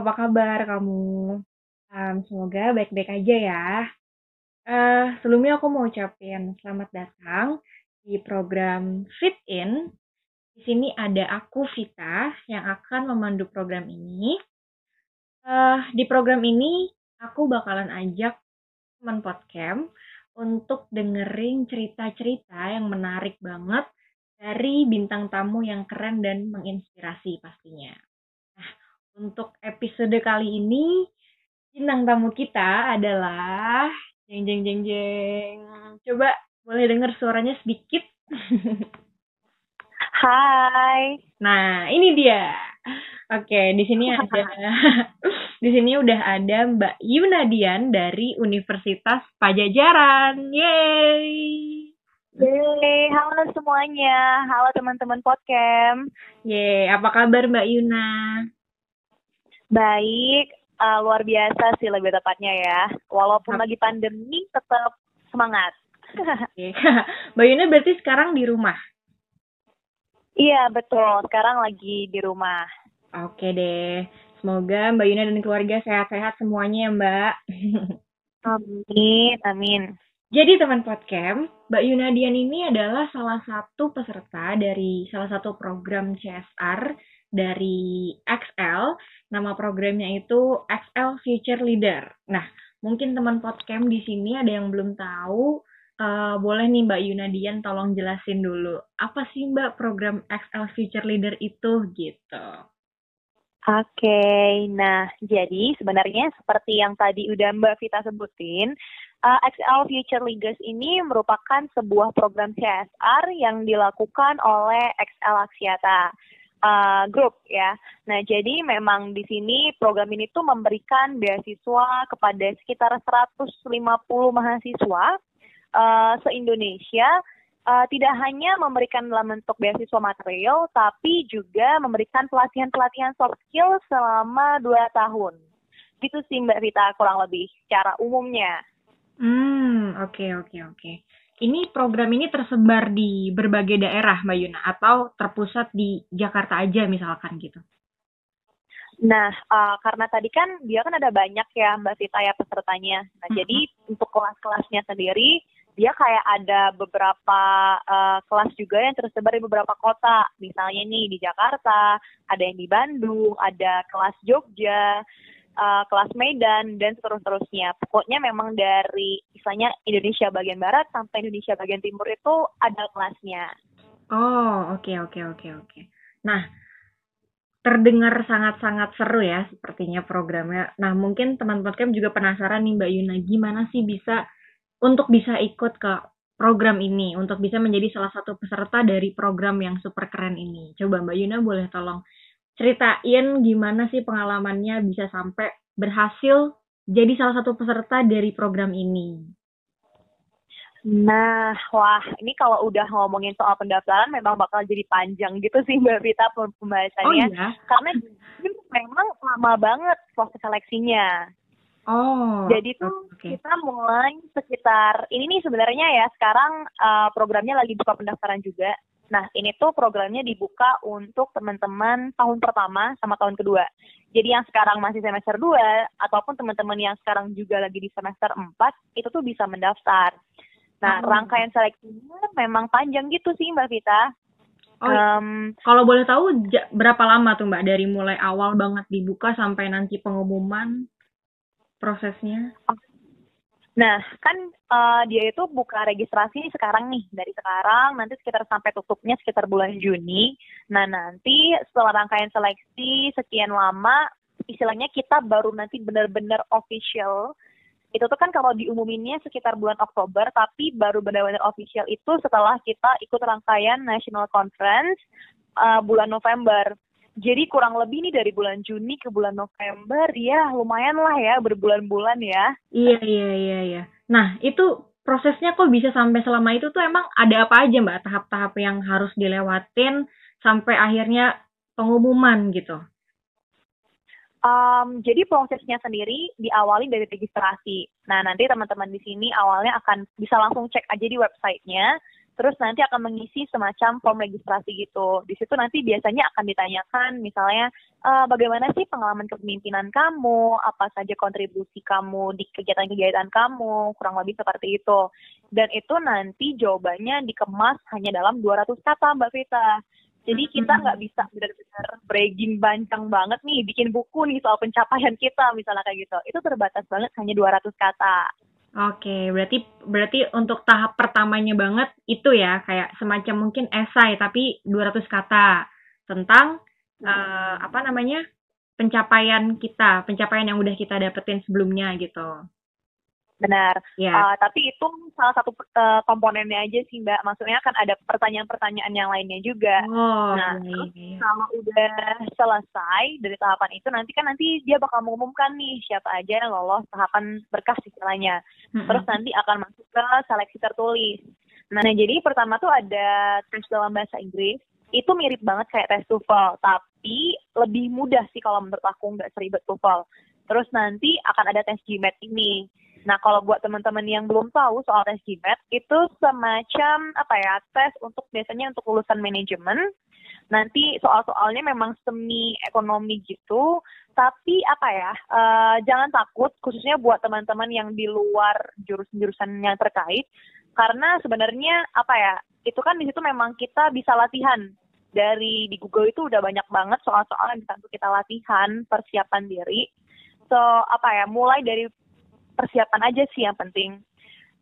Apa kabar kamu? Um, semoga baik-baik aja ya. Eh, sebelumnya aku mau ucapin selamat datang di program Fit In. Di sini ada aku Vita yang akan memandu program ini. Eh, di program ini aku bakalan ajak teman podcast untuk dengerin cerita-cerita yang menarik banget dari bintang tamu yang keren dan menginspirasi pastinya. Untuk episode kali ini, bintang tamu kita adalah jeng jeng jeng jeng. Coba boleh dengar suaranya sedikit? Hai. Nah, ini dia. Oke, di sini ada di sini udah ada Mbak Yunadian dari Universitas Pajajaran. Yeay. Yeay, halo semuanya. Halo teman-teman podcast. Yeay, apa kabar Mbak Yuna? Baik, uh, luar biasa sih lebih tepatnya ya. Walaupun lagi pandemi tetap semangat. Mbak Yuna berarti sekarang di rumah? Iya, betul. Sekarang lagi di rumah. Oke deh. Semoga Mbak Yuna dan keluarga sehat-sehat semuanya ya Mbak. Amin, amin. Jadi teman podcast, Mbak Yunadian ini adalah salah satu peserta dari salah satu program CSR dari XL. Nama programnya itu XL Future Leader. Nah, mungkin teman podcast di sini ada yang belum tahu. Uh, boleh nih Mbak Yunadian tolong jelasin dulu. Apa sih Mbak program XL Future Leader itu gitu? Oke, okay. nah jadi sebenarnya seperti yang tadi udah Mbak Vita sebutin, uh, XL Future Leaders ini merupakan sebuah program CSR yang dilakukan oleh XL Aksiata uh, Group ya. Nah jadi memang di sini program ini tuh memberikan beasiswa kepada sekitar 150 mahasiswa uh, se-Indonesia uh, tidak hanya memberikan dalam bentuk beasiswa material, tapi juga memberikan pelatihan-pelatihan soft skill selama dua tahun. Gitu sih Mbak Vita kurang lebih secara umumnya. Hmm, oke okay, oke okay, oke. Okay. Ini program ini tersebar di berbagai daerah Mbak Yuna atau terpusat di Jakarta aja misalkan gitu? Nah, uh, karena tadi kan dia kan ada banyak ya Mbak Vita ya pesertanya. Nah, -hmm. jadi untuk kelas-kelasnya sendiri dia kayak ada beberapa uh, kelas juga yang tersebar di beberapa kota. Misalnya nih di Jakarta, ada yang di Bandung, ada kelas Jogja, uh, kelas Medan dan seterus-terusnya. Pokoknya memang dari misalnya Indonesia bagian barat sampai Indonesia bagian timur itu ada kelasnya. Oh, oke okay, oke okay, oke okay, oke. Okay. Nah, terdengar sangat-sangat seru ya sepertinya programnya. Nah, mungkin teman teman juga penasaran nih Mbak Yuna, gimana sih bisa untuk bisa ikut ke program ini, untuk bisa menjadi salah satu peserta dari program yang super keren ini. Coba Mbak Yuna boleh tolong ceritain gimana sih pengalamannya bisa sampai berhasil jadi salah satu peserta dari program ini. Nah, wah, ini kalau udah ngomongin soal pendaftaran memang bakal jadi panjang gitu sih Mbak Vita pembahasannya. Oh, iya? Karena memang lama banget proses seleksinya. Oh. Jadi tuh okay. kita mulai sekitar ini nih sebenarnya ya sekarang uh, programnya lagi buka pendaftaran juga. Nah, ini tuh programnya dibuka untuk teman-teman tahun pertama sama tahun kedua. Jadi yang sekarang masih semester 2 ataupun teman-teman yang sekarang juga lagi di semester 4 itu tuh bisa mendaftar. Nah, oh. rangkaian seleksinya memang panjang gitu sih Mbak Vita. Oh, um, kalau boleh tahu berapa lama tuh Mbak dari mulai awal banget dibuka sampai nanti pengumuman? prosesnya? Nah, kan uh, dia itu buka registrasi sekarang nih, dari sekarang nanti sekitar sampai tutupnya sekitar bulan Juni. Nah, nanti setelah rangkaian seleksi sekian lama, istilahnya kita baru nanti benar-benar official. Itu tuh kan kalau diumuminnya sekitar bulan Oktober, tapi baru benar-benar official itu setelah kita ikut rangkaian National Conference uh, bulan November. Jadi kurang lebih nih dari bulan Juni ke bulan November ya lumayan lah ya berbulan-bulan ya. Iya iya iya iya. Nah itu prosesnya kok bisa sampai selama itu tuh emang ada apa aja mbak tahap-tahap yang harus dilewatin sampai akhirnya pengumuman gitu? Um, jadi prosesnya sendiri diawali dari registrasi. Nah nanti teman-teman di sini awalnya akan bisa langsung cek aja di websitenya terus nanti akan mengisi semacam form registrasi gitu. Di situ nanti biasanya akan ditanyakan misalnya uh, bagaimana sih pengalaman kepemimpinan kamu, apa saja kontribusi kamu di kegiatan-kegiatan kamu, kurang lebih seperti itu. Dan itu nanti jawabannya dikemas hanya dalam 200 kata Mbak Vita. Jadi kita nggak bisa benar-benar bragging bancang banget nih, bikin buku nih soal pencapaian kita misalnya kayak gitu. Itu terbatas banget hanya 200 kata. Oke, berarti berarti untuk tahap pertamanya banget itu ya kayak semacam mungkin esai tapi 200 kata tentang uh, apa namanya? pencapaian kita, pencapaian yang udah kita dapetin sebelumnya gitu. Benar. Yeah. Uh, tapi itu salah satu uh, komponennya aja sih Mbak. Maksudnya kan ada pertanyaan-pertanyaan yang lainnya juga. Oh, nah, okay. terus kalau udah selesai dari tahapan itu nanti kan nanti dia bakal mengumumkan nih siapa aja yang lolos tahapan berkas istilahnya. Mm-hmm. Terus nanti akan masuk ke seleksi tertulis. Nah, nah, jadi pertama tuh ada tes dalam bahasa Inggris. Itu mirip banget kayak tes TOEFL, tapi lebih mudah sih kalau menurut aku nggak seribet TOEFL. Terus nanti akan ada tes GMAT ini. Nah, kalau buat teman-teman yang belum tahu soal tes GMAT, itu semacam apa ya, tes untuk biasanya untuk lulusan manajemen. Nanti soal-soalnya memang semi ekonomi gitu, tapi apa ya, uh, jangan takut, khususnya buat teman-teman yang di luar jurusan-jurusan yang terkait, karena sebenarnya apa ya, itu kan di situ memang kita bisa latihan dari di Google itu udah banyak banget soal-soal yang bisa kita latihan, persiapan diri. So, apa ya, mulai dari persiapan aja sih yang penting.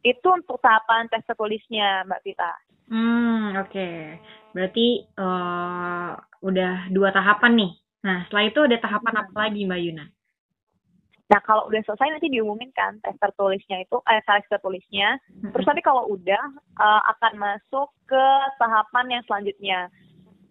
Itu untuk tahapan tes tertulisnya, Mbak Vita. Hmm, oke. Okay. Berarti uh, udah dua tahapan nih. Nah, setelah itu ada tahapan hmm. apa lagi, Mbak Yuna? Nah, kalau udah selesai nanti diumumin kan tes tertulisnya itu, eh, seleksi tertulisnya. Hmm. Terus nanti kalau udah uh, akan masuk ke tahapan yang selanjutnya.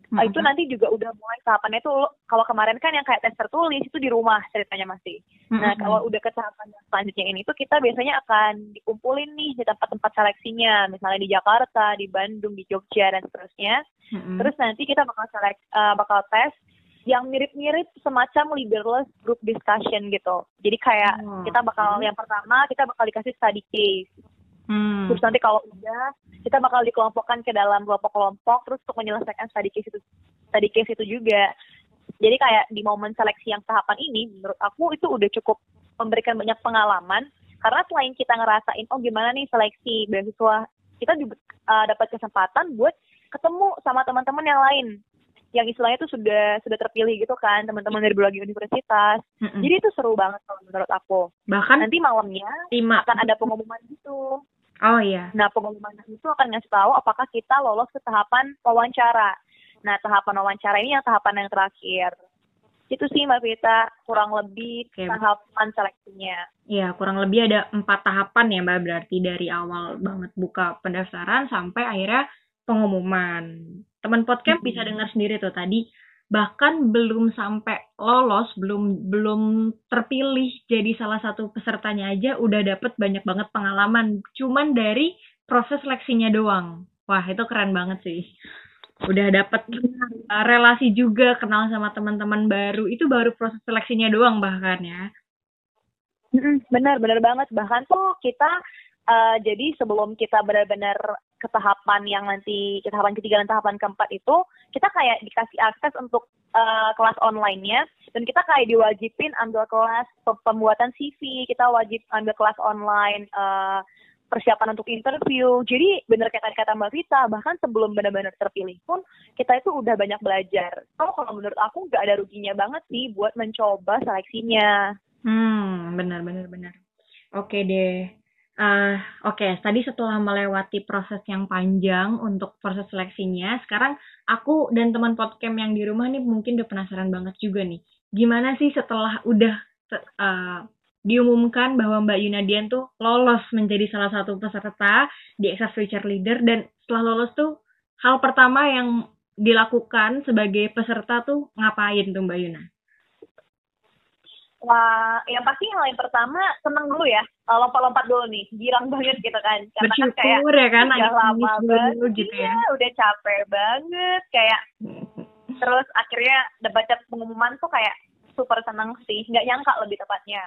Hmm. Itu nanti juga udah mulai tahapannya itu kalau kemarin kan yang kayak tes tertulis itu di rumah ceritanya masih. Hmm. Nah kalau udah ke tahapan selanjutnya ini tuh kita biasanya akan dikumpulin nih di tempat-tempat seleksinya, misalnya di Jakarta, di Bandung, di Jogja dan seterusnya. Hmm. Terus nanti kita bakal selek, uh, bakal tes yang mirip-mirip semacam leaderless group discussion gitu. Jadi kayak hmm. kita bakal yang pertama kita bakal dikasih study case. Hmm. Terus nanti kalau udah kita bakal dikelompokkan ke dalam kelompok-kelompok terus untuk menyelesaikan study case itu study case itu juga. Jadi kayak di momen seleksi yang tahapan ini menurut aku itu udah cukup memberikan banyak pengalaman karena selain kita ngerasain oh gimana nih seleksi beasiswa kita juga uh, dapat kesempatan buat ketemu sama teman-teman yang lain yang istilahnya itu sudah sudah terpilih gitu kan teman-teman dari berbagai universitas. Mm-hmm. Jadi itu seru banget kalau menurut aku. Bahkan nanti malamnya lima. akan ada pengumuman gitu. Oh iya. Nah pengumuman itu akan ngasih tahu apakah kita lolos ke tahapan wawancara. Nah tahapan wawancara ini yang tahapan yang terakhir. Itu sih Mbak Vita kurang lebih okay. tahapan seleksinya. Iya kurang lebih ada empat tahapan ya Mbak berarti dari awal banget buka pendaftaran sampai akhirnya pengumuman. Teman podcast hmm. bisa dengar sendiri tuh tadi bahkan belum sampai lolos, belum belum terpilih jadi salah satu pesertanya aja udah dapet banyak banget pengalaman cuman dari proses seleksinya doang. Wah, itu keren banget sih. Udah dapet relasi juga, kenal sama teman-teman baru. Itu baru proses seleksinya doang bahkan ya. Benar, benar banget. Bahkan tuh kita uh, jadi sebelum kita benar-benar ke tahapan yang nanti ke tahapan ketiga dan tahapan keempat itu kita kayak dikasih akses untuk uh, kelas online-nya dan kita kayak diwajibin ambil kelas pembuatan CV kita wajib ambil kelas online uh, persiapan untuk interview. Jadi benar kayak tadi kata Mbak Vita bahkan sebelum benar-benar terpilih pun kita itu udah banyak belajar. So kalau menurut aku nggak ada ruginya banget sih buat mencoba seleksinya. Hmm benar benar benar oke deh Uh, Oke, okay. tadi setelah melewati proses yang panjang untuk proses seleksinya, sekarang aku dan teman podcast yang di rumah nih mungkin udah penasaran banget juga nih. Gimana sih setelah udah uh, diumumkan bahwa Mbak Yunadian tuh lolos menjadi salah satu peserta di Access Future Leader dan setelah lolos tuh hal pertama yang dilakukan sebagai peserta tuh ngapain tuh Mbak Yuna? Wah, yang pasti yang lain pertama seneng dulu ya, lompat-lompat dulu nih, girang banget gitu kan. Karena kan kayak ya kan, udah lama banget, gitu ya. Iya, udah capek banget, kayak terus akhirnya baca pengumuman tuh kayak super seneng sih, nggak nyangka lebih tepatnya.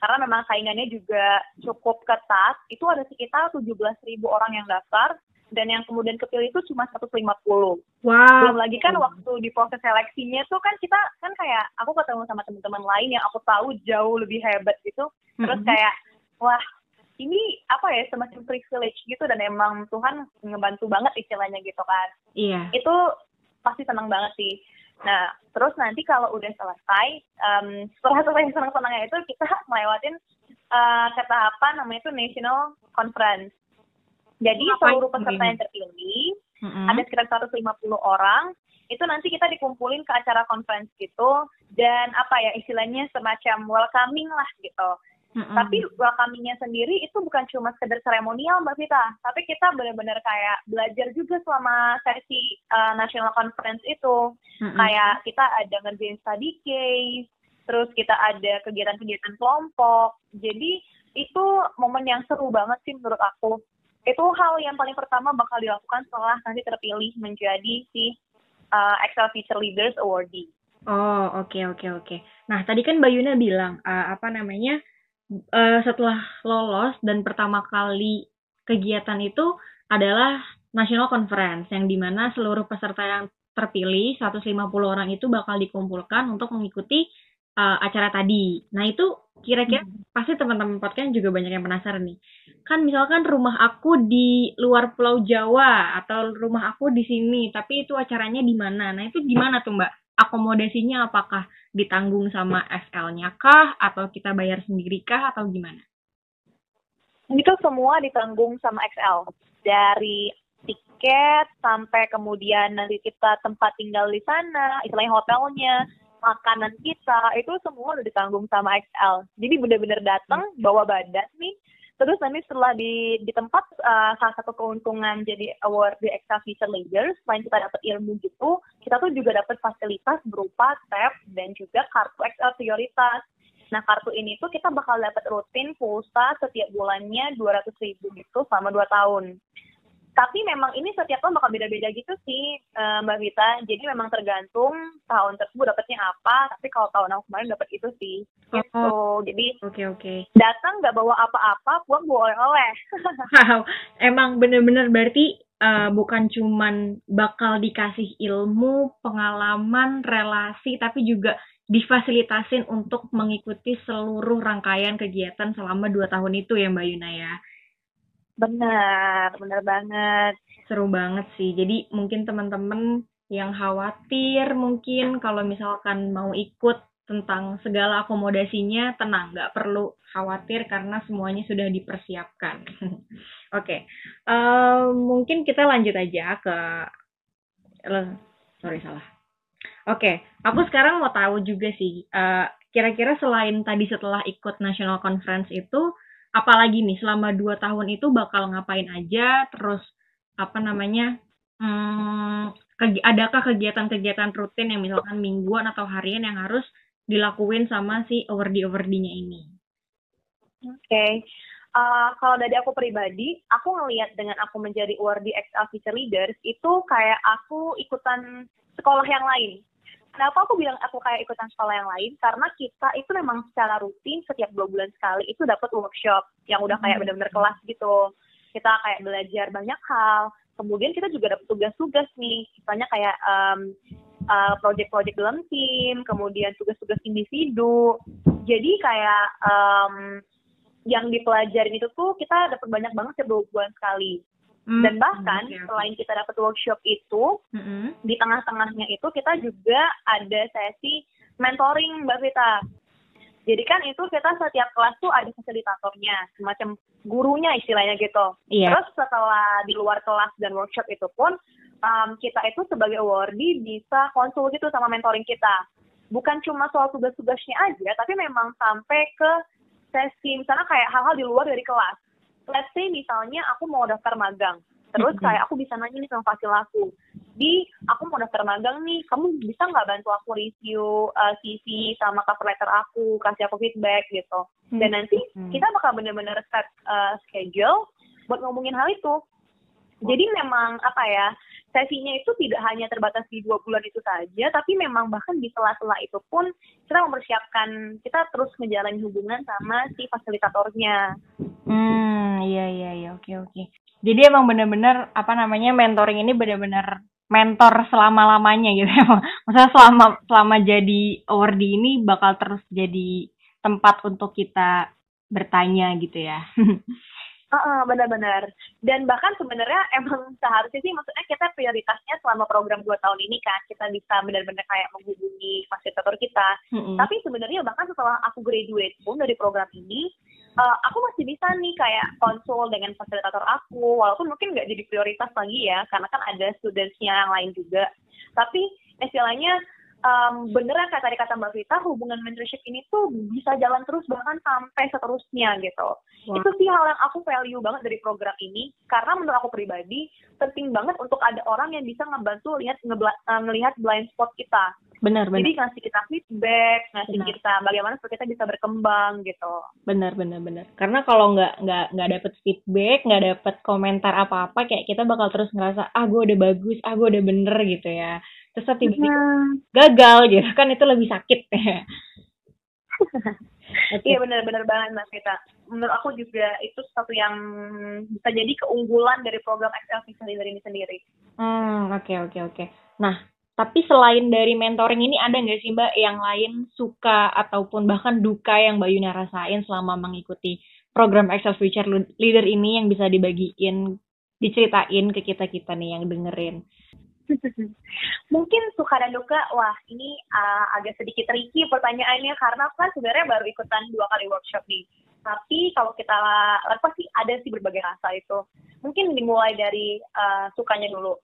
Karena memang saingannya juga cukup ketat, itu ada sekitar 17 ribu orang yang daftar, dan yang kemudian kepilih itu cuma 150. Wow. Belum lagi kan waktu di proses seleksinya tuh kan kita kan kayak aku ketemu sama teman-teman lain yang aku tahu jauh lebih hebat gitu. Terus Mhm. kayak wah ini apa ya semacam privilege gitu dan emang Tuhan ngebantu banget istilahnya gitu kan. Iya. Itu pasti senang banget sih. Nah, terus nanti kalau udah selesai, em, setelah selesai senang-senangnya itu kita ngelewatin eh, ke tahapan namanya itu National Conference. Jadi seluruh peserta yang terpilih, Mhm. ada sekitar 150 orang, itu nanti kita dikumpulin ke acara conference gitu, dan apa ya istilahnya semacam welcoming lah gitu. Mhm. Tapi welcomingnya sendiri itu bukan cuma sekedar seremonial Mbak Vita, tapi kita benar-benar kayak belajar juga selama sesi uh, national conference itu. Mhm. Kayak kita ada ngerjain study case, terus kita ada kegiatan-kegiatan kelompok. Jadi itu momen yang seru banget sih menurut aku. Itu hal yang paling pertama bakal dilakukan setelah nanti terpilih menjadi si uh, Excel Future Leaders Awardee. Oh, oke oke oke. Nah, tadi kan Mbak Yuna bilang eh, apa namanya? eh, setelah lolos dan pertama kali kegiatan itu adalah National Conference yang di mana seluruh peserta yang terpilih 150 orang itu bakal dikumpulkan untuk mengikuti eh, acara tadi. Nah, itu kira-kira pasti teman-teman podcast juga banyak yang penasaran nih. Kan misalkan rumah aku di luar Pulau Jawa atau rumah aku di sini, tapi itu acaranya di mana? Nah, itu gimana tuh, Mbak? Akomodasinya apakah ditanggung sama SL-nya kah atau kita bayar sendiri kah atau gimana? itu semua ditanggung sama XL dari tiket sampai kemudian nanti kita tempat tinggal di sana, istilahnya hotelnya, makanan kita itu semua udah ditanggung sama XL. Jadi bener-bener datang bawa badan nih. Terus nanti setelah di di tempat uh, salah satu keuntungan jadi award di XL Future Leaders, selain kita dapat ilmu gitu, kita tuh juga dapat fasilitas berupa tab dan juga kartu XL prioritas. Nah, kartu ini tuh kita bakal dapat rutin pulsa setiap bulannya 200 ribu gitu selama 2 tahun. Tapi memang ini setiap tahun bakal beda-beda gitu sih, eh, Mbak Vita. Jadi memang tergantung tahun tersebut dapatnya apa. Tapi kalau tahun aku kemarin dapat itu sih. Gitu. Jadi Oke oke. datang nggak bawa apa-apa, pulang bawa oleh-oleh. Wow, emang bener-bener berarti eh, bukan cuman bakal dikasih ilmu, pengalaman, relasi, tapi juga difasilitasin untuk mengikuti seluruh rangkaian kegiatan selama dua tahun itu ya Mbak Yuna ya. Benar, benar banget. Seru banget sih. Jadi mungkin teman-teman yang khawatir mungkin kalau misalkan mau ikut tentang segala akomodasinya tenang, nggak perlu khawatir karena semuanya sudah dipersiapkan. Oke, Eh, mungkin kita lanjut aja ke, le- sorry salah. Oke, aku sekarang mau tahu juga sih, eh, kira-kira selain tadi setelah ikut National Conference itu, apalagi nih selama dua tahun itu bakal ngapain aja, terus apa namanya, hmm, adakah kegiatan-kegiatan rutin yang misalkan mingguan atau harian yang harus dilakuin sama si awardee-awardee-nya ini? Oke. Uh, kalau dari aku pribadi, aku ngelihat dengan aku menjadi awardee XL Future Leaders, itu kayak aku ikutan sekolah yang lain. Kenapa aku bilang aku kayak ikutan sekolah yang lain? Karena kita itu memang secara rutin setiap dua bulan sekali itu dapat workshop yang udah kayak benar-benar kelas gitu. Kita kayak belajar banyak hal. Kemudian kita juga dapat tugas-tugas nih, misalnya kayak um, uh, project-project dalam tim, kemudian tugas-tugas individu. Jadi kayak um, yang dipelajarin itu tuh kita dapat banyak banget setiap dua bulan sekali. Dan bahkan oke. selain kita dapat workshop itu, Mm-mm. di tengah-tengahnya itu kita juga ada sesi mentoring Mbak Vita. Jadi kan itu kita setiap kelas tuh ada fasilitatornya, semacam gurunya istilahnya gitu. Iya. Terus setelah di luar kelas dan workshop itu pun um, kita itu sebagai awardee bisa konsul gitu sama mentoring kita. Bukan cuma soal tugas-tugasnya aja, tapi memang sampai ke sesi misalnya kayak hal-hal di luar dari kelas. Let's say misalnya aku mau daftar magang, terus kayak aku bisa nanya nih sama fasil aku, di aku mau daftar magang nih, kamu bisa nggak bantu aku review uh, CV sama cover letter aku, kasih aku feedback gitu. Dan nanti Hmm. kita bakal bener-bener set uh, schedule buat ngomongin hal itu. Jadi memang apa ya, sesinya itu tidak hanya terbatas di dua bulan itu saja, tapi memang bahkan di sela-sela itu pun kita mempersiapkan, kita terus menjalani hubungan sama si fasilitatornya. Hmm, iya iya iya, oke oke. Jadi emang bener-bener apa namanya mentoring ini bener-bener mentor selama-lamanya gitu ya. Maksudnya selama selama jadi awardee ini bakal terus jadi tempat untuk kita bertanya gitu ya. Uh, benar-benar. Dan bahkan sebenarnya emang seharusnya sih maksudnya kita prioritasnya selama program dua tahun ini kan kita bisa benar-benar kayak menghubungi fasilitator kita. Mm-hmm. Tapi sebenarnya bahkan setelah aku graduate pun dari program ini, uh, aku masih bisa nih kayak konsul dengan fasilitator aku, walaupun mungkin nggak jadi prioritas lagi ya, karena kan ada studentsnya yang lain juga. Tapi istilahnya um, beneran kayak tadi kata Mbak Vita, hubungan mentorship ini tuh bisa jalan terus bahkan sampai seterusnya gitu. Wow. Itu sih hal yang aku value banget dari program ini karena menurut aku pribadi penting banget untuk ada orang yang bisa ngebantu lihat uh, ngelihat blind spot kita. Benar, benar. Jadi ngasih kita feedback, ngasih benar. kita bagaimana supaya kita bisa berkembang gitu. Benar, benar, benar. Karena kalau nggak nggak nggak dapet feedback, nggak dapet komentar apa-apa, kayak kita bakal terus ngerasa ah gue udah bagus, ah gue udah bener gitu ya terus tiba-tiba hmm. gagal gitu kan itu lebih sakit ya Iya benar-benar banget Mas kita. Menurut aku juga itu satu yang bisa jadi keunggulan dari program Excel Vision Leader ini sendiri. Hmm oke okay, oke okay, oke. Okay. Nah tapi selain dari mentoring ini ada nggak sih Mbak yang lain suka ataupun bahkan duka yang Mbak Yuna rasain selama mengikuti program Excel Future Leader ini yang bisa dibagiin diceritain ke kita kita nih yang dengerin. Mungkin suka dan duka, wah ini uh, agak sedikit tricky pertanyaannya karena kan sebenarnya baru ikutan dua kali workshop nih. Tapi kalau kita apa sih ada sih berbagai rasa itu. Mungkin dimulai dari uh, sukanya dulu.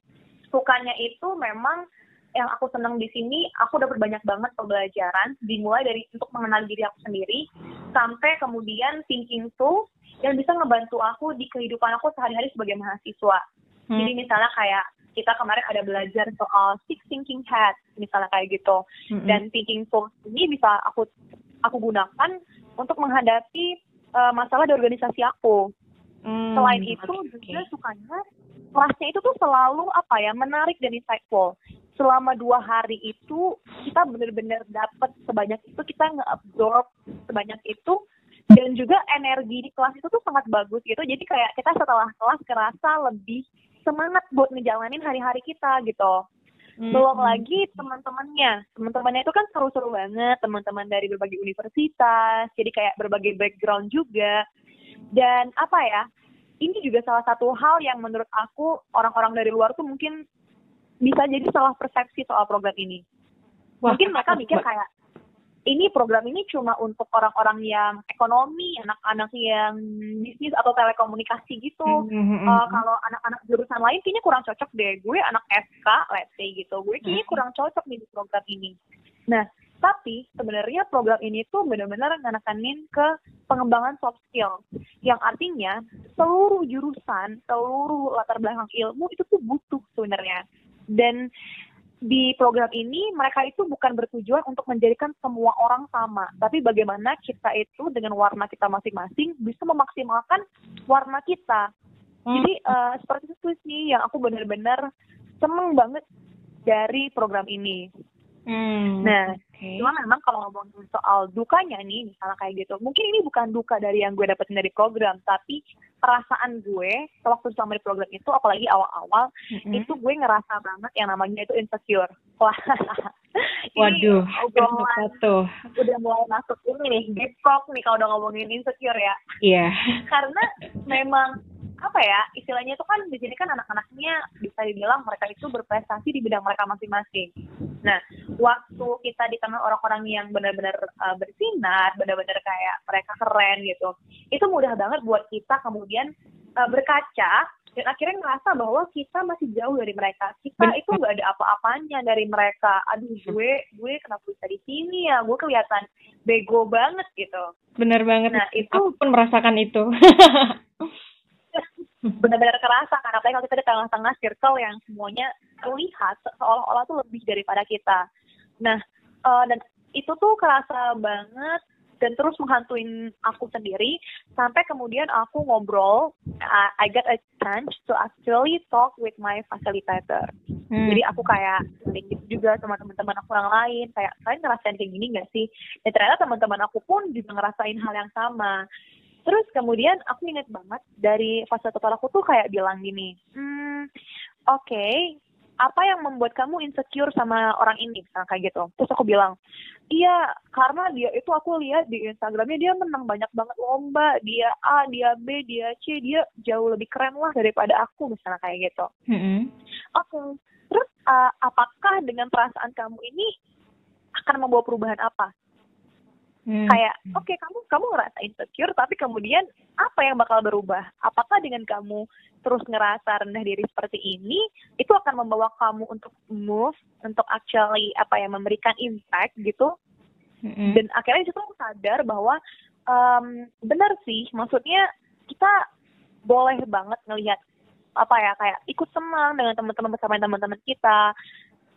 Sukanya itu memang yang aku senang di sini, aku udah berbanyak banget pembelajaran, dimulai dari untuk mengenal diri aku sendiri, sampai kemudian thinking tool yang bisa ngebantu aku di kehidupan aku sehari-hari sebagai mahasiswa. Hmm. Jadi misalnya kayak kita kemarin ada belajar soal six thinking hat misalnya kayak gitu mm-hmm. dan thinking tools ini bisa aku aku gunakan untuk menghadapi uh, masalah di organisasi aku mm, selain itu okay. juga sukanya kelasnya itu tuh selalu apa ya menarik dan insightful selama dua hari itu kita benar-benar dapat sebanyak itu kita nge-absorb sebanyak itu dan juga energi di kelas itu tuh sangat bagus gitu jadi kayak kita setelah kelas kerasa lebih semangat buat ngejalanin hari-hari kita gitu. Hmm. Belum lagi teman-temannya. Teman-temannya itu kan seru-seru banget, teman-teman dari berbagai universitas, jadi kayak berbagai background juga. Dan apa ya? Ini juga salah satu hal yang menurut aku orang-orang dari luar tuh mungkin bisa jadi salah persepsi soal program ini. Wah, mungkin mereka mikir kayak ini program ini cuma untuk orang-orang yang ekonomi, anak-anak yang bisnis atau telekomunikasi gitu. Mm-hmm. Uh, kalau anak-anak jurusan lain kayaknya kurang cocok deh. Gue anak FK, let's say gitu. Gue kayaknya kurang cocok nih di program ini. Nah, tapi sebenarnya program ini tuh benar-benar nganakanin ke pengembangan soft skill. Yang artinya seluruh jurusan, seluruh latar belakang ilmu itu tuh butuh sebenarnya. Dan di program ini mereka itu bukan bertujuan untuk menjadikan semua orang sama, tapi bagaimana kita itu dengan warna kita masing-masing bisa memaksimalkan warna kita. Hmm. Jadi uh, seperti itu sih yang aku benar-benar seneng banget dari program ini. Hmm. Nah, okay. cuma memang kalau ngomongin soal dukanya nih, misalnya kayak gitu, mungkin ini bukan duka dari yang gue dapetin dari program, tapi perasaan gue waktu selama di program itu, apalagi awal-awal, mm-hmm. itu gue ngerasa banget yang namanya itu insecure. Wah, Waduh, udah mulai, udah mulai masuk ini nih, deep talk nih kalau udah ngomongin insecure ya. Iya. Yeah. Karena memang apa ya istilahnya itu kan di sini kan anak-anaknya bisa dibilang mereka itu berprestasi di bidang mereka masing-masing. Nah, waktu kita dikenal orang-orang yang benar-benar uh, bersinar, benar-benar kayak mereka keren gitu, itu mudah banget buat kita kemudian uh, berkaca dan akhirnya ngerasa bahwa kita masih jauh dari mereka. Kita itu nggak ada apa-apanya dari mereka. Aduh, gue gue kenapa bisa di sini ya? Gue kelihatan bego banget gitu. Bener banget. Nah, itu aku pun merasakan itu. benar-benar kerasa karena apalagi kalau kita di tengah-tengah circle yang semuanya terlihat seolah-olah tuh lebih daripada kita. Nah, uh, dan itu tuh kerasa banget dan terus menghantuin aku sendiri sampai kemudian aku ngobrol I, I got a chance to actually talk with my facilitator hmm. jadi aku kayak sedikit juga sama teman-teman aku yang lain kayak kalian ngerasain kayak gini gak sih dan ternyata teman-teman aku pun juga ngerasain hal yang sama terus kemudian aku inget banget dari fasilitator aku tuh kayak bilang gini hmm oke okay, apa yang membuat kamu insecure sama orang ini misalnya kayak gitu terus aku bilang iya karena dia itu aku lihat di Instagramnya dia menang banyak banget lomba dia A dia B dia C dia jauh lebih keren lah daripada aku misalnya kayak gitu mm-hmm. oke okay. terus uh, apakah dengan perasaan kamu ini akan membawa perubahan apa Hmm. Kayak oke okay, kamu kamu ngerasa insecure tapi kemudian apa yang bakal berubah? Apakah dengan kamu terus ngerasa rendah diri seperti ini itu akan membawa kamu untuk move untuk actually apa ya memberikan impact gitu? Hmm. Dan akhirnya itu aku sadar bahwa um, benar sih maksudnya kita boleh banget ngelihat apa ya kayak ikut senang dengan teman-teman bersama teman-teman kita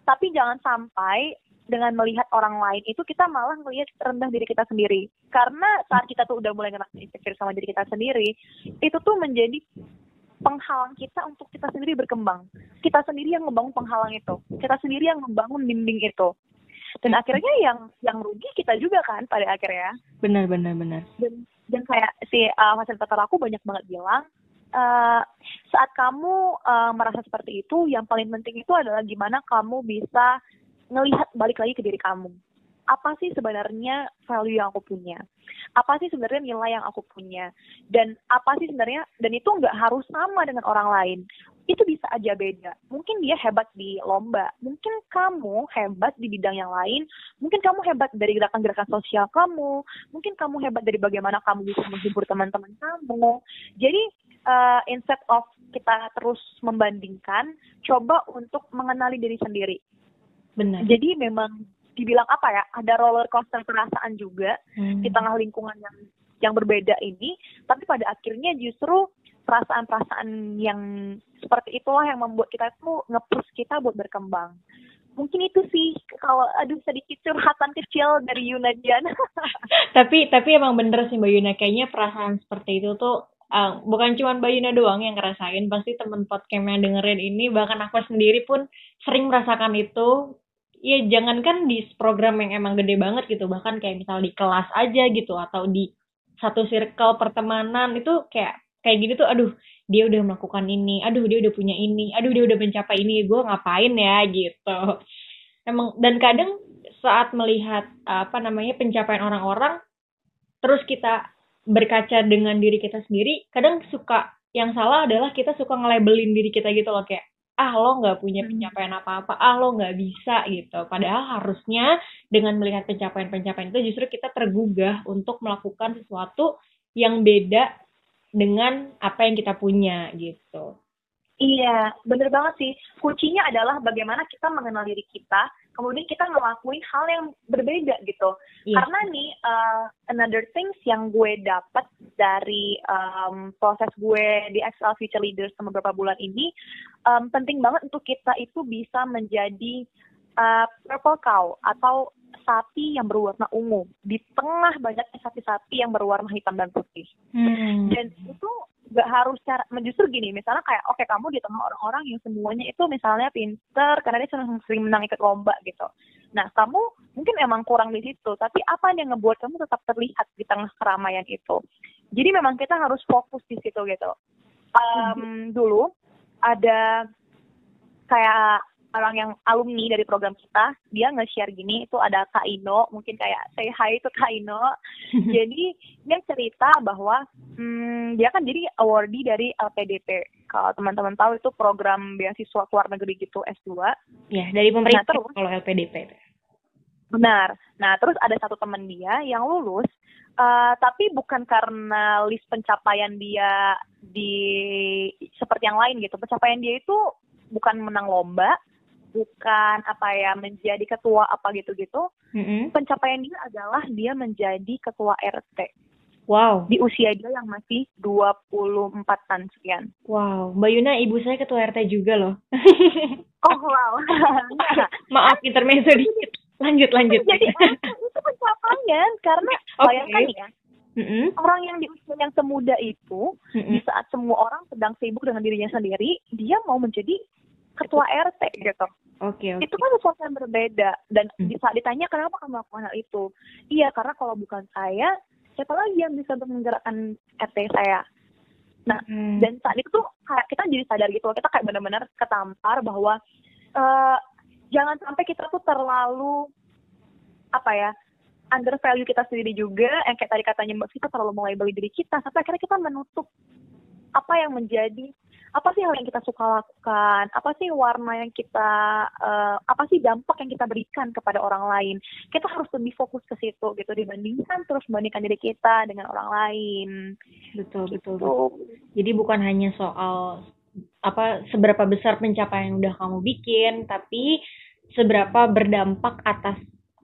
tapi jangan sampai dengan melihat orang lain itu kita malah melihat rendah diri kita sendiri. Karena saat kita tuh udah mulai ngerasa insecure sama diri kita sendiri itu tuh menjadi penghalang kita untuk kita sendiri berkembang. Kita sendiri yang membangun penghalang itu. Kita sendiri yang membangun dinding itu. Dan akhirnya yang yang rugi kita juga kan pada akhirnya. Benar benar benar. Dan dan kayak si uh, fasilitator aku banyak banget bilang uh, saat kamu uh, merasa seperti itu yang paling penting itu adalah gimana kamu bisa ngelihat balik lagi ke diri kamu. Apa sih sebenarnya value yang aku punya? Apa sih sebenarnya nilai yang aku punya? Dan apa sih sebenarnya, dan itu nggak harus sama dengan orang lain. Itu bisa aja beda. Mungkin dia hebat di lomba, mungkin kamu hebat di bidang yang lain, mungkin kamu hebat dari gerakan-gerakan sosial kamu, mungkin kamu hebat dari bagaimana kamu bisa menghibur teman-teman kamu. Jadi uh, instead of kita terus membandingkan, coba untuk mengenali diri sendiri. Benar. Jadi memang dibilang apa ya, ada roller coaster perasaan juga hmm. di tengah lingkungan yang yang berbeda ini, tapi pada akhirnya justru perasaan-perasaan yang seperti itulah yang membuat kita tuh ngepush kita buat berkembang. Mungkin itu sih kalau aduh sedikit curhatan kecil dari Yuna Dian. tapi tapi emang bener sih Mbak Yuna kayaknya perasaan seperti itu tuh uh, bukan cuma Mbak Yuna doang yang ngerasain, pasti temen podcast yang dengerin ini bahkan aku sendiri pun sering merasakan itu Iya, jangankan di program yang emang gede banget gitu, bahkan kayak misal di kelas aja gitu atau di satu circle pertemanan itu kayak kayak gini tuh aduh dia udah melakukan ini, aduh dia udah punya ini, aduh dia udah mencapai ini, gue ngapain ya gitu. Emang dan kadang saat melihat apa namanya pencapaian orang-orang terus kita berkaca dengan diri kita sendiri, kadang suka yang salah adalah kita suka ngelabelin diri kita gitu loh kayak ah lo nggak punya hmm. pencapaian apa-apa, ah lo nggak bisa gitu. Padahal harusnya dengan melihat pencapaian-pencapaian itu justru kita tergugah untuk melakukan sesuatu yang beda dengan apa yang kita punya gitu. Iya, bener banget sih. Kuncinya adalah bagaimana kita mengenal diri kita, kemudian kita ngelakuin hal yang berbeda gitu. Iya. Karena nih, uh, another things yang gue dapat dari um, proses gue di Excel Future Leaders sama beberapa bulan ini, um, penting banget untuk kita itu bisa menjadi uh, purple cow atau sapi yang berwarna ungu. Di tengah banyaknya sapi-sapi yang berwarna hitam dan putih. Hmm. Dan itu gak harus cara justru gini misalnya kayak oke okay, kamu di tengah orang-orang yang semuanya itu misalnya pinter karena dia sering, sering menang ikut lomba gitu. Nah kamu mungkin emang kurang di situ tapi apa yang ngebuat kamu tetap terlihat di tengah keramaian itu? Jadi memang kita harus fokus di situ gitu. Um, dulu ada kayak orang yang alumni dari program kita dia nge-share gini itu ada Kak Ino mungkin kayak say hi itu Kak Ino. Jadi dia cerita bahwa hmm, dia kan jadi awardee dari LPDP kalau teman-teman tahu itu program beasiswa luar negeri gitu S2 ya dari pemerintah nah, terus, kalau LPDP benar. Nah terus ada satu teman dia yang lulus Uh, tapi bukan karena list pencapaian dia di seperti yang lain gitu. Pencapaian dia itu bukan menang lomba, bukan apa ya menjadi ketua apa gitu-gitu. Mm-hmm. Pencapaian dia adalah dia menjadi ketua RT. Wow. Di usia dia yang masih 24 tahun sekian. Wow. Mbak Yuna, ibu saya ketua RT juga loh. oh, wow. Maaf, intermezzo dikit. Lanjut, lanjut. Jadi, itu pencapaian. Karena okay. bayangkan ya, mm-hmm. orang yang di usia yang semuda itu, mm-hmm. di saat semua orang sedang sibuk dengan dirinya sendiri, dia mau menjadi ketua RT gitu. Oke, okay, okay. Itu kan sesuatu yang berbeda dan hmm. bisa ditanya kenapa kamu melakukan hal itu. Iya, karena kalau bukan saya, siapa lagi yang bisa untuk menggerakkan RT saya nah hmm. dan saat itu tuh kayak kita jadi sadar gitu loh kita kayak benar-benar ketampar bahwa uh, jangan sampai kita tuh terlalu apa ya under value kita sendiri juga yang kayak tadi katanya mbak kita terlalu melabeli diri kita sampai akhirnya kita menutup apa yang menjadi apa sih hal yang kita suka lakukan? Apa sih warna yang kita uh, apa sih dampak yang kita berikan kepada orang lain? Kita harus lebih fokus ke situ gitu dibandingkan terus membandingkan diri kita dengan orang lain. Betul betul, gitu. betul. jadi bukan hanya soal apa seberapa besar pencapaian yang udah kamu bikin tapi seberapa berdampak atas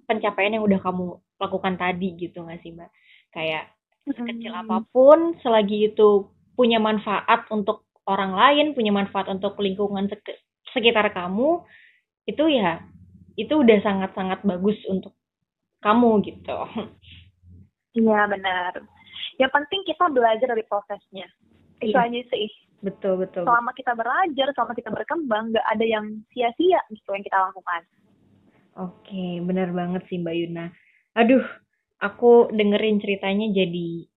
pencapaian yang udah kamu lakukan tadi gitu nggak sih mbak? Kayak sekecil apa pun selagi itu punya manfaat untuk orang lain, punya manfaat untuk lingkungan sekitar kamu, itu ya itu udah sangat-sangat bagus untuk kamu gitu. Iya benar. Yang penting kita belajar dari prosesnya. Itu iya. aja sih. Betul betul. Selama kita belajar, selama kita berkembang, nggak ada yang sia-sia gitu yang kita lakukan. Oke, benar banget sih Mbak Yuna. Aduh, aku dengerin ceritanya jadi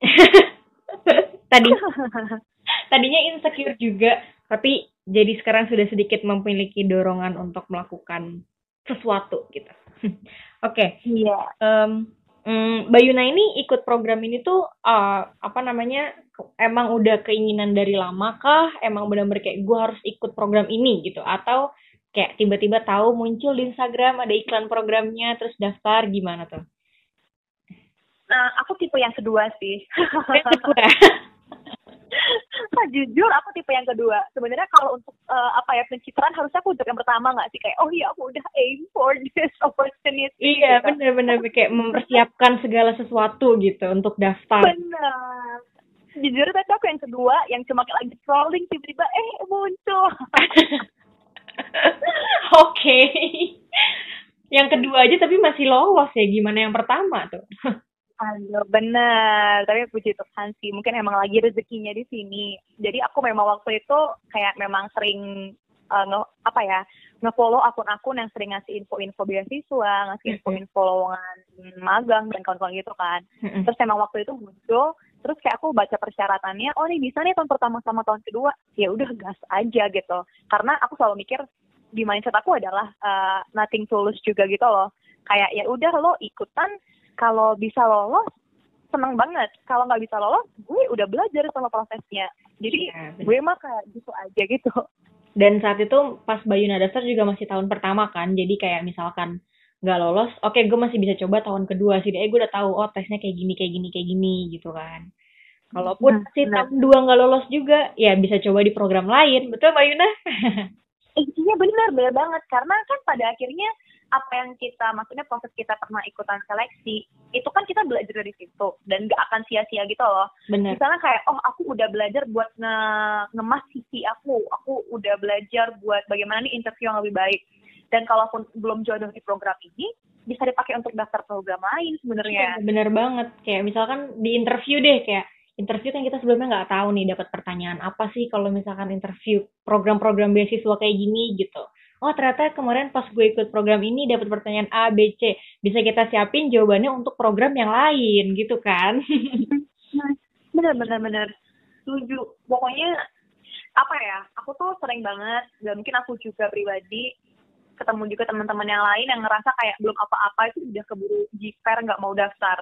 tadi tadinya insecure juga tapi jadi sekarang sudah sedikit memiliki dorongan untuk melakukan sesuatu gitu oke okay. iya um, um, Bayuna ini ikut program ini tuh uh, apa namanya emang udah keinginan dari lama kah emang benar-benar kayak gue harus ikut program ini gitu atau kayak tiba-tiba tahu muncul di Instagram ada iklan programnya terus daftar gimana tuh Nah, aku tipe yang kedua sih. Yang kedua. nah, jujur aku tipe yang kedua. Sebenarnya kalau untuk uh, apa ya pencitraan harusnya aku untuk yang pertama nggak sih kayak oh iya aku udah aim for this opportunity. Iya gitu. benar-benar kayak mempersiapkan segala sesuatu gitu untuk daftar. Benar. Jujur tadi aku yang kedua yang cuma kayak lagi scrolling tiba-tiba eh muncul. Oke. okay. Yang kedua aja tapi masih lolos ya gimana yang pertama tuh? Aduh, bener. Tapi puji Tuhan sih, mungkin emang lagi rezekinya di sini. Jadi aku memang waktu itu kayak memang sering uh, nge, apa ya ngefollow akun-akun yang sering ngasih info-info beasiswa, ngasih info-info lowongan magang dan kawan-kawan gitu kan. Terus emang waktu itu muncul, terus kayak aku baca persyaratannya, oh ini bisa nih tahun pertama sama tahun kedua, ya udah gas aja gitu. Karena aku selalu mikir di mindset aku adalah uh, nothing tulus juga gitu loh. Kayak ya udah lo ikutan kalau bisa lolos seneng banget. Kalau nggak bisa lolos gue udah belajar sama prosesnya. Jadi ya, gue mah kayak gitu aja gitu. Dan saat itu pas Bayu Nadasar juga masih tahun pertama kan. Jadi kayak misalkan nggak lolos oke okay, gue masih bisa coba tahun kedua sih. Eh gue udah tahu oh tesnya kayak gini kayak gini kayak gini gitu kan. Kalaupun nah, si tahun dua nggak lolos juga ya bisa coba di program lain. Betul Mbak Yuna? Eh, iya benar benar banget. Karena kan pada akhirnya apa yang kita maksudnya proses kita pernah ikutan seleksi itu kan kita belajar dari situ dan gak akan sia-sia gitu loh. Bener. Misalnya kayak oh aku udah belajar buat nge ngemas sisi aku, aku udah belajar buat bagaimana nih interview yang lebih baik. Dan kalaupun belum jodoh di program ini, bisa dipakai untuk daftar program lain sebenarnya. Iya, bener banget. Kayak misalkan di interview deh kayak interview kan kita sebelumnya nggak tahu nih dapat pertanyaan apa sih kalau misalkan interview program-program beasiswa kayak gini gitu oh ternyata kemarin pas gue ikut program ini dapat pertanyaan A, B, C. Bisa kita siapin jawabannya untuk program yang lain gitu kan. bener, bener, bener. Setuju. Pokoknya apa ya, aku tuh sering banget, dan mungkin aku juga pribadi, ketemu juga teman-teman yang lain yang ngerasa kayak belum apa-apa itu udah keburu jiper nggak mau daftar.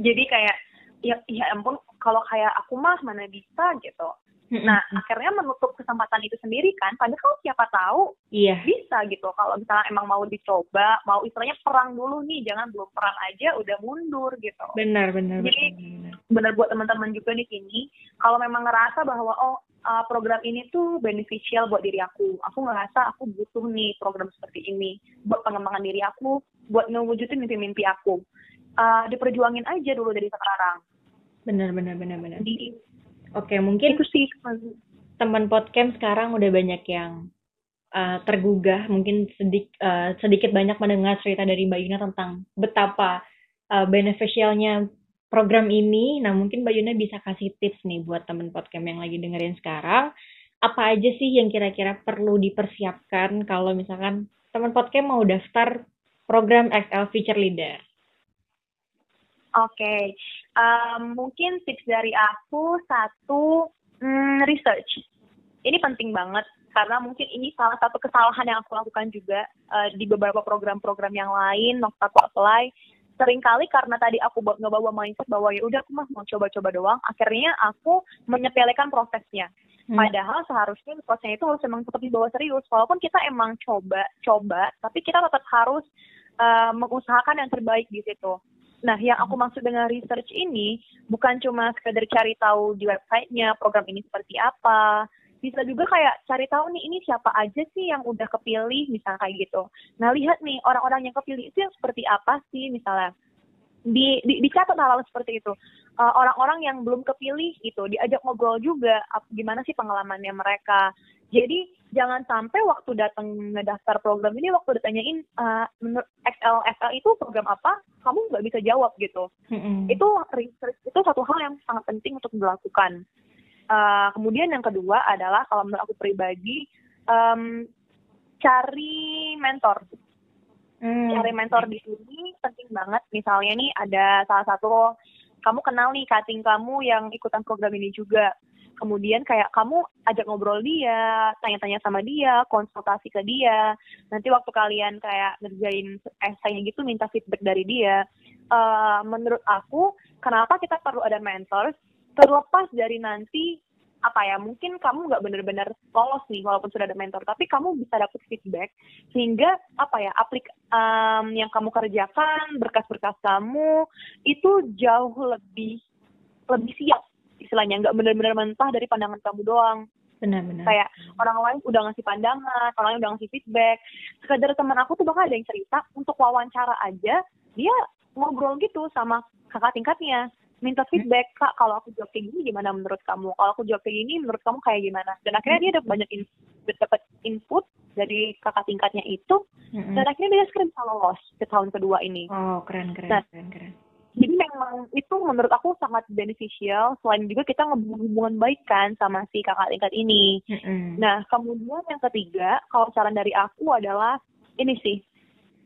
Jadi kayak, ya, ya ampun, kalau kayak aku mah mana bisa gitu Nah, akhirnya menutup kesempatan itu sendiri kan. Padahal siapa tahu iya. bisa gitu. Kalau misalnya emang mau dicoba, mau istilahnya perang dulu nih, jangan belum perang aja udah mundur gitu. Benar, benar. Jadi benar, benar buat teman-teman juga di sini, kalau memang ngerasa bahwa oh uh, program ini tuh beneficial buat diri aku. Aku ngerasa aku butuh nih program seperti ini buat pengembangan diri aku, buat ngewujudin mimpi-mimpi aku. Uh, diperjuangin aja dulu dari sekarang. Benar, benar, benar, benar. Di, Oke, mungkin itu sih teman podcast sekarang udah banyak yang uh, tergugah, mungkin sedik, uh, sedikit banyak mendengar cerita dari Mbak Yuna tentang betapa uh, beneficialnya program ini. Nah, mungkin Mbak Yuna bisa kasih tips nih buat teman podcast yang lagi dengerin sekarang. Apa aja sih yang kira-kira perlu dipersiapkan kalau misalkan teman podcast mau daftar program XL Feature Leader? Oke, okay. um, mungkin tips dari aku satu mm, research. Ini penting banget karena mungkin ini salah satu kesalahan yang aku lakukan juga uh, di beberapa program-program yang lain waktu aku apply. Seringkali karena tadi aku nggak bawa mindset bahwa ya udah aku mah mau coba-coba doang, akhirnya aku menyepelekan prosesnya. Hmm. Padahal seharusnya prosesnya itu harus memang tetap dibawa serius. Walaupun kita emang coba-coba, tapi kita tetap harus uh, mengusahakan yang terbaik di situ. Nah, yang aku maksud dengan research ini bukan cuma sekedar cari tahu di websitenya program ini seperti apa, bisa juga kayak cari tahu nih ini siapa aja sih yang udah kepilih misalnya kayak gitu. Nah, lihat nih orang-orang yang kepilih itu yang seperti apa sih misalnya. Di, di dicatat hal-hal seperti itu. orang orang-orang yang belum kepilih gitu, diajak ngobrol juga gimana sih pengalamannya mereka. Jadi jangan sampai waktu datang ngedaftar program ini waktu ditanyain uh, menurut XLFL itu program apa kamu nggak bisa jawab gitu mm-hmm. itu research itu satu hal yang sangat penting untuk dilakukan uh, kemudian yang kedua adalah kalau menurut aku pribadi um, cari mentor mm. cari mentor di sini penting banget misalnya nih ada salah satu kamu kenal nih cutting kamu yang ikutan program ini juga kemudian kayak kamu ajak ngobrol dia, tanya-tanya sama dia, konsultasi ke dia. Nanti waktu kalian kayak ngerjain esainya gitu minta feedback dari dia. Uh, menurut aku, kenapa kita perlu ada mentor? Terlepas dari nanti apa ya mungkin kamu nggak benar-benar lolos nih walaupun sudah ada mentor tapi kamu bisa dapat feedback sehingga apa ya aplik um, yang kamu kerjakan berkas-berkas kamu itu jauh lebih lebih siap istilahnya nggak benar-benar mentah dari pandangan kamu doang. Benar-benar kayak orang lain udah ngasih pandangan orang lain udah ngasih feedback. Sekedar teman aku tuh bahkan ada yang cerita untuk wawancara aja dia ngobrol gitu sama kakak tingkatnya minta feedback kak kalau aku jawab kayak gini gimana menurut kamu? Kalau aku jawab kayak gini menurut kamu kayak gimana? Dan akhirnya dia dapat banyak in, dapat input dari kakak tingkatnya itu mm-hmm. dan akhirnya dia sekarang bisa lolos ke tahun kedua ini. Oh keren keren nah, keren keren. jadi memang itu menurut aku sangat beneficial selain juga kita hubungan baik kan sama si kakak tingkat ini. Mm-hmm. nah kemudian yang ketiga kalau saran dari aku adalah ini sih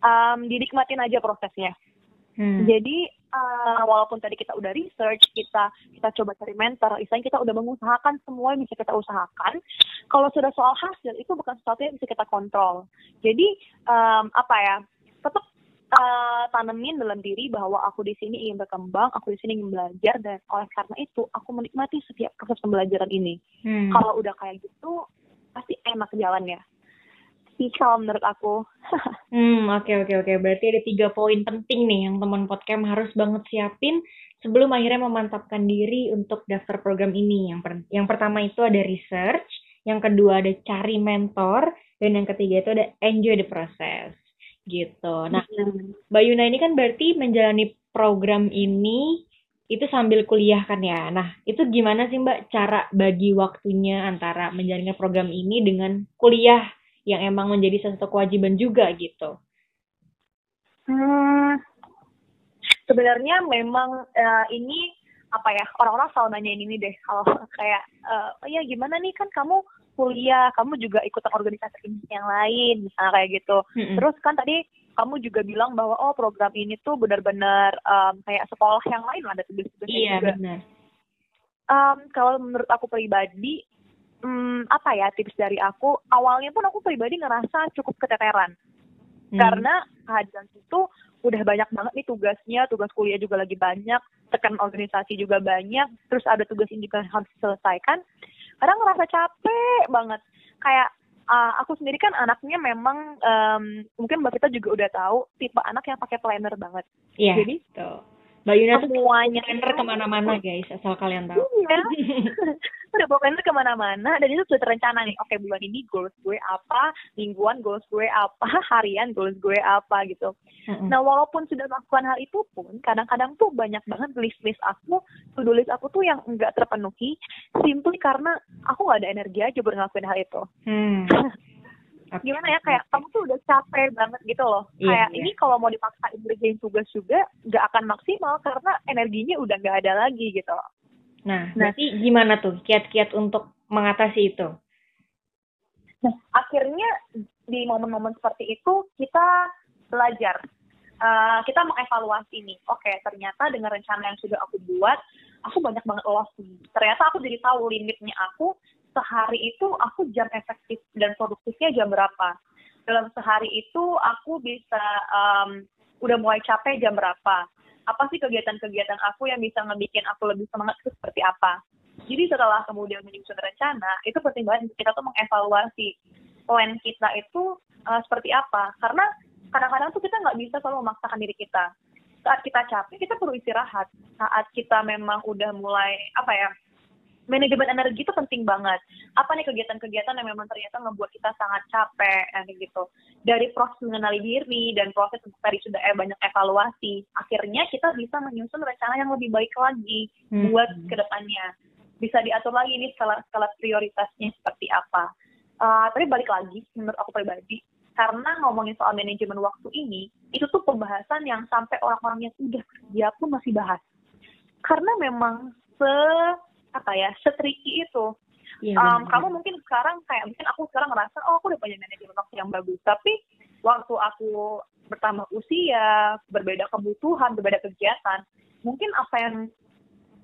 um, didikmatin aja prosesnya. Hmm. jadi uh, walaupun tadi kita udah research kita kita coba cari mentor istilahnya kita udah mengusahakan semua yang bisa kita usahakan kalau sudah soal hasil itu bukan sesuatu yang bisa kita kontrol jadi um, apa ya tetap uh, tanemin dalam diri bahwa aku di sini ingin berkembang, aku di sini ingin belajar dan oleh karena itu aku menikmati setiap proses pembelajaran ini. Hmm. Kalau udah kayak gitu pasti enak jalannya. Sih kalau menurut aku. hmm oke okay, oke okay, oke. Okay. Berarti ada tiga poin penting nih yang teman podcast harus banget siapin sebelum akhirnya memantapkan diri untuk daftar program ini. Yang per yang pertama itu ada research, yang kedua ada cari mentor, dan yang ketiga itu ada enjoy the process gitu. Nah, Mbak Yuna ini kan berarti menjalani program ini itu sambil kuliah kan ya. Nah, itu gimana sih Mbak cara bagi waktunya antara menjalankan program ini dengan kuliah yang emang menjadi salah satu kewajiban juga gitu? Hmm, sebenarnya memang uh, ini apa ya orang-orang selalu nanyain ini deh kalau kayak uh, oh ya gimana nih kan kamu kuliah, kamu juga ikutan organisasi yang lain, misalnya kayak gitu. Mm-hmm. Terus kan tadi kamu juga bilang bahwa oh program ini tuh benar-benar um, kayak sekolah yang lain ada tugas-tugasnya iya, juga. benar. Um, kalau menurut aku pribadi, um, apa ya tips dari aku? Awalnya pun aku pribadi ngerasa cukup keteteran. Hmm. Karena kehadiran itu udah banyak banget nih tugasnya, tugas kuliah juga lagi banyak, tekan organisasi juga banyak, terus ada tugas indikator harus diselesaikan kadang ngerasa capek banget kayak uh, aku sendiri kan anaknya memang um, mungkin mbak kita juga udah tahu tipe anak yang pakai planner banget iya jadi tuh Mbak Yuna semuanya planner ke mana-mana guys, asal kalian tahu. Iya. udah bawa planner ke mana-mana dan itu sudah terencana nih. Oke bulan ini goals gue apa, mingguan goals gue apa, harian goals gue apa gitu. Mm-hmm. Nah walaupun sudah melakukan hal itu pun, kadang-kadang tuh banyak banget list-list aku, to-do list aku tuh yang enggak terpenuhi, simply karena aku nggak ada energi aja buat ngelakuin hal itu. Hmm. gimana ya kayak kamu tuh udah capek banget gitu loh. Iya, kayak iya. ini kalau mau dipaksain ngerjain tugas juga nggak akan maksimal karena energinya udah nggak ada lagi gitu nah, nah. berarti gimana tuh kiat-kiat untuk mengatasi itu? Nah akhirnya di momen-momen seperti itu kita belajar uh, kita mengevaluasi nih, oke okay, ternyata dengan rencana yang sudah aku buat, aku banyak banget loss nih. Ternyata aku jadi tahu limitnya aku sehari itu aku jam efektif dan produktifnya jam berapa. Dalam sehari itu aku bisa um, udah mulai capek jam berapa. Apa sih kegiatan-kegiatan aku yang bisa ngebikin aku lebih semangat itu seperti apa. Jadi setelah kemudian menyusun rencana, itu penting banget kita tuh mengevaluasi plan kita itu uh, seperti apa. Karena kadang-kadang tuh kita nggak bisa selalu memaksakan diri kita. Saat kita capek, kita perlu istirahat. Saat kita memang udah mulai, apa ya, manajemen energi itu penting banget. Apa nih kegiatan-kegiatan yang memang ternyata membuat kita sangat capek, ya, gitu. Dari proses mengenali diri dan proses tadi sudah eh, banyak evaluasi, akhirnya kita bisa menyusun rencana yang lebih baik lagi hmm. buat ke depannya. Bisa diatur lagi ini skala skala prioritasnya seperti apa. Uh, tapi balik lagi, menurut aku pribadi, karena ngomongin soal manajemen waktu ini, itu tuh pembahasan yang sampai orang-orang yang udah kerja pun masih bahas. Karena memang se apa ya setriki itu. Ya, um, kamu mungkin sekarang kayak mungkin aku sekarang ngerasa oh aku udah punya manajemen waktu yang bagus. Tapi waktu aku bertambah usia berbeda kebutuhan berbeda kegiatan mungkin apa yang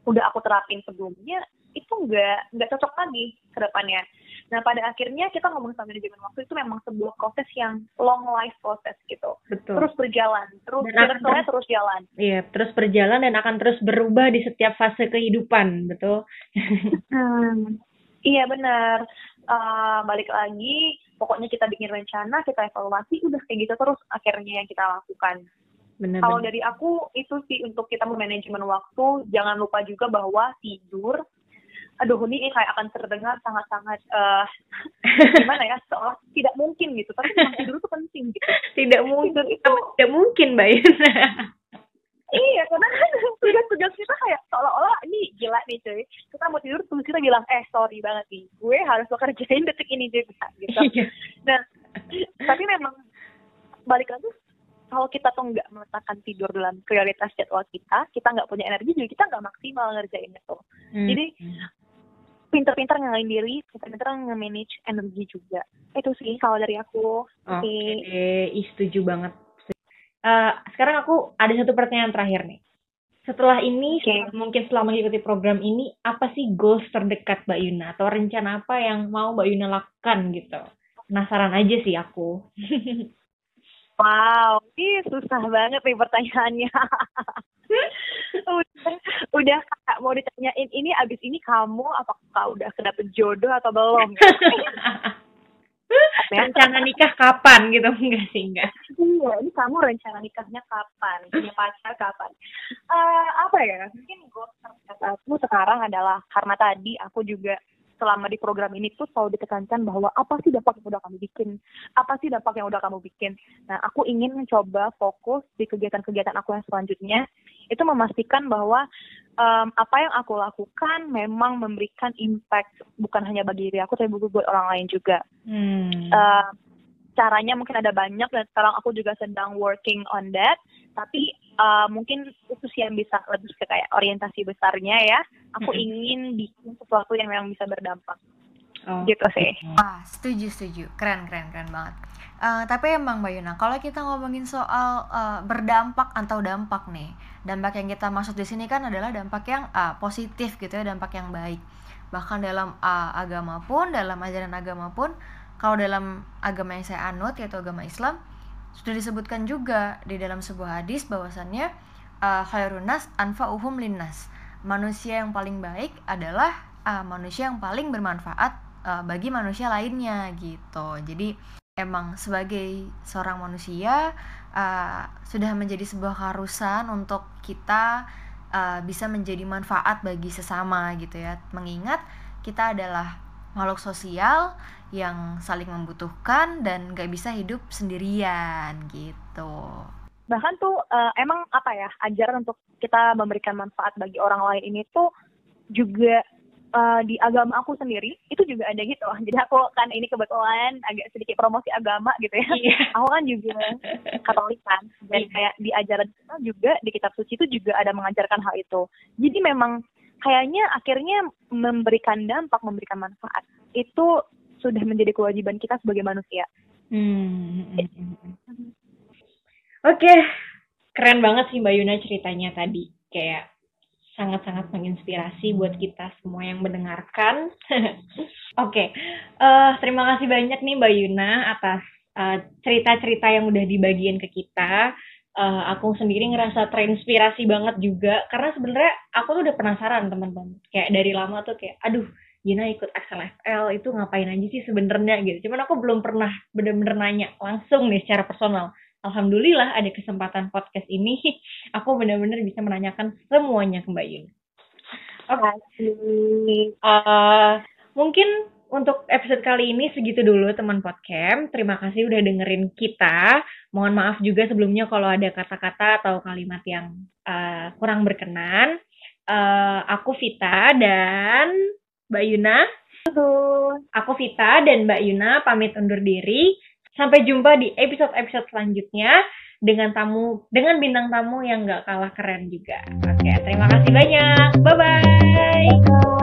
udah aku terapin sebelumnya itu nggak nggak cocok lagi ke depannya. Nah pada akhirnya kita ngomong sama manajemen waktu itu memang sebuah proses yang long life proses gitu. Betul. Terus berjalan, terus dan terus, terus jalan. Iya, terus berjalan dan akan terus berubah di setiap fase kehidupan, betul. hmm, iya benar. Uh, balik lagi, pokoknya kita bikin rencana, kita evaluasi, udah kayak gitu terus akhirnya yang kita lakukan. Benar, Kalau dari aku itu sih untuk kita memanajemen waktu, jangan lupa juga bahwa tidur aduh ini kayak akan terdengar sangat-sangat uh, gimana ya seolah tidak mungkin gitu tapi memang tidur itu penting gitu tidak mungkin itu tidak mungkin mbak iya karena kan tugas-tugas kita kayak seolah-olah ini gila nih cuy kita mau tidur terus kita bilang eh sorry banget nih gue harus bekerjain detik ini juga gitu iya. nah tapi memang balik lagi kalau kita tuh nggak meletakkan tidur dalam prioritas jadwal kita, kita nggak punya energi juga kita nggak maksimal ngerjain itu. Hmm. Jadi pinter-pinter ngenalin diri, pinter-pinter nge-manage energi juga. Itu sih kalau dari aku. Oke, okay. okay. setuju banget. Uh, sekarang aku ada satu pertanyaan terakhir nih. Setelah ini, okay. mungkin setelah mengikuti program ini, apa sih goals terdekat Mbak Yuna? Atau rencana apa yang mau Mbak Yuna lakukan gitu? Penasaran aja sih aku. wow, ini susah banget nih pertanyaannya. udah, udah kak mau ditanyain ini abis ini kamu apakah udah kedapet jodoh atau belum? rencana nikah kapan gitu? Enggak sih enggak. Iya ini kamu rencana nikahnya kapan? Punya pacar kapan? Uh, apa ya? Mungkin gue aku sekarang adalah karena tadi aku juga selama di program ini tuh selalu ditekankan bahwa apa sih dampak yang udah kamu bikin, apa sih dampak yang udah kamu bikin. Nah, aku ingin mencoba fokus di kegiatan-kegiatan aku yang selanjutnya, itu memastikan bahwa um, apa yang aku lakukan memang memberikan impact bukan hanya bagi diri aku, tapi buat orang lain juga. Hmm. Uh, caranya mungkin ada banyak dan sekarang aku juga sedang working on that. Tapi uh, mungkin itu sih yang bisa lebih ke kayak orientasi besarnya ya aku mm-hmm. ingin bikin sesuatu yang memang bisa berdampak. Oh. gitu sih. ah setuju setuju. Keren keren keren banget. Uh, tapi emang Mbak Yuna kalau kita ngomongin soal uh, berdampak atau dampak nih dampak yang kita maksud di sini kan adalah dampak yang uh, positif gitu ya dampak yang baik. Bahkan dalam uh, agama pun dalam ajaran agama pun kalau dalam agama yang saya anut yaitu agama Islam sudah disebutkan juga di dalam sebuah hadis bahwasannya uh, khairun nas anfa'uhum linnas. Manusia yang paling baik adalah uh, manusia yang paling bermanfaat uh, bagi manusia lainnya gitu. Jadi emang sebagai seorang manusia uh, sudah menjadi sebuah keharusan untuk kita uh, bisa menjadi manfaat bagi sesama gitu ya. Mengingat kita adalah makhluk sosial yang saling membutuhkan dan gak bisa hidup sendirian gitu. Bahkan tuh uh, emang apa ya ajaran untuk kita memberikan manfaat bagi orang lain ini tuh juga uh, di agama aku sendiri itu juga ada gitu. Jadi aku kan ini kebetulan agak sedikit promosi agama gitu ya. Yeah. Aku kan juga Katolik kan dan yeah. kayak di ajaran kita juga di kitab suci itu juga ada mengajarkan hal itu. Jadi memang kayaknya akhirnya memberikan dampak, memberikan manfaat itu sudah menjadi kewajiban kita sebagai manusia. Hmm. Oke, okay. keren banget sih Mbak Yuna ceritanya tadi. Kayak sangat-sangat menginspirasi buat kita semua yang mendengarkan. Oke, okay. uh, eh, terima kasih banyak nih Mbak Yuna atas eh, cerita-cerita yang udah dibagiin ke kita. Uh, aku sendiri ngerasa terinspirasi banget juga karena sebenarnya aku tuh udah penasaran teman-teman. Kayak dari lama tuh kayak, aduh, Yuna ikut XLFL itu ngapain aja sih sebenarnya gitu. Cuman aku belum pernah bener-bener nanya langsung nih secara personal alhamdulillah ada kesempatan podcast ini aku benar-benar bisa menanyakan semuanya ke Mbak Yun. Oke. Okay. Uh, mungkin untuk episode kali ini segitu dulu teman podcast. Terima kasih udah dengerin kita. Mohon maaf juga sebelumnya kalau ada kata-kata atau kalimat yang uh, kurang berkenan. Uh, aku Vita dan Mbak Yuna. Halo. Aku Vita dan Mbak Yuna pamit undur diri. Sampai jumpa di episode-episode selanjutnya dengan tamu dengan bintang tamu yang gak kalah keren juga. Oke, terima kasih banyak. Bye bye.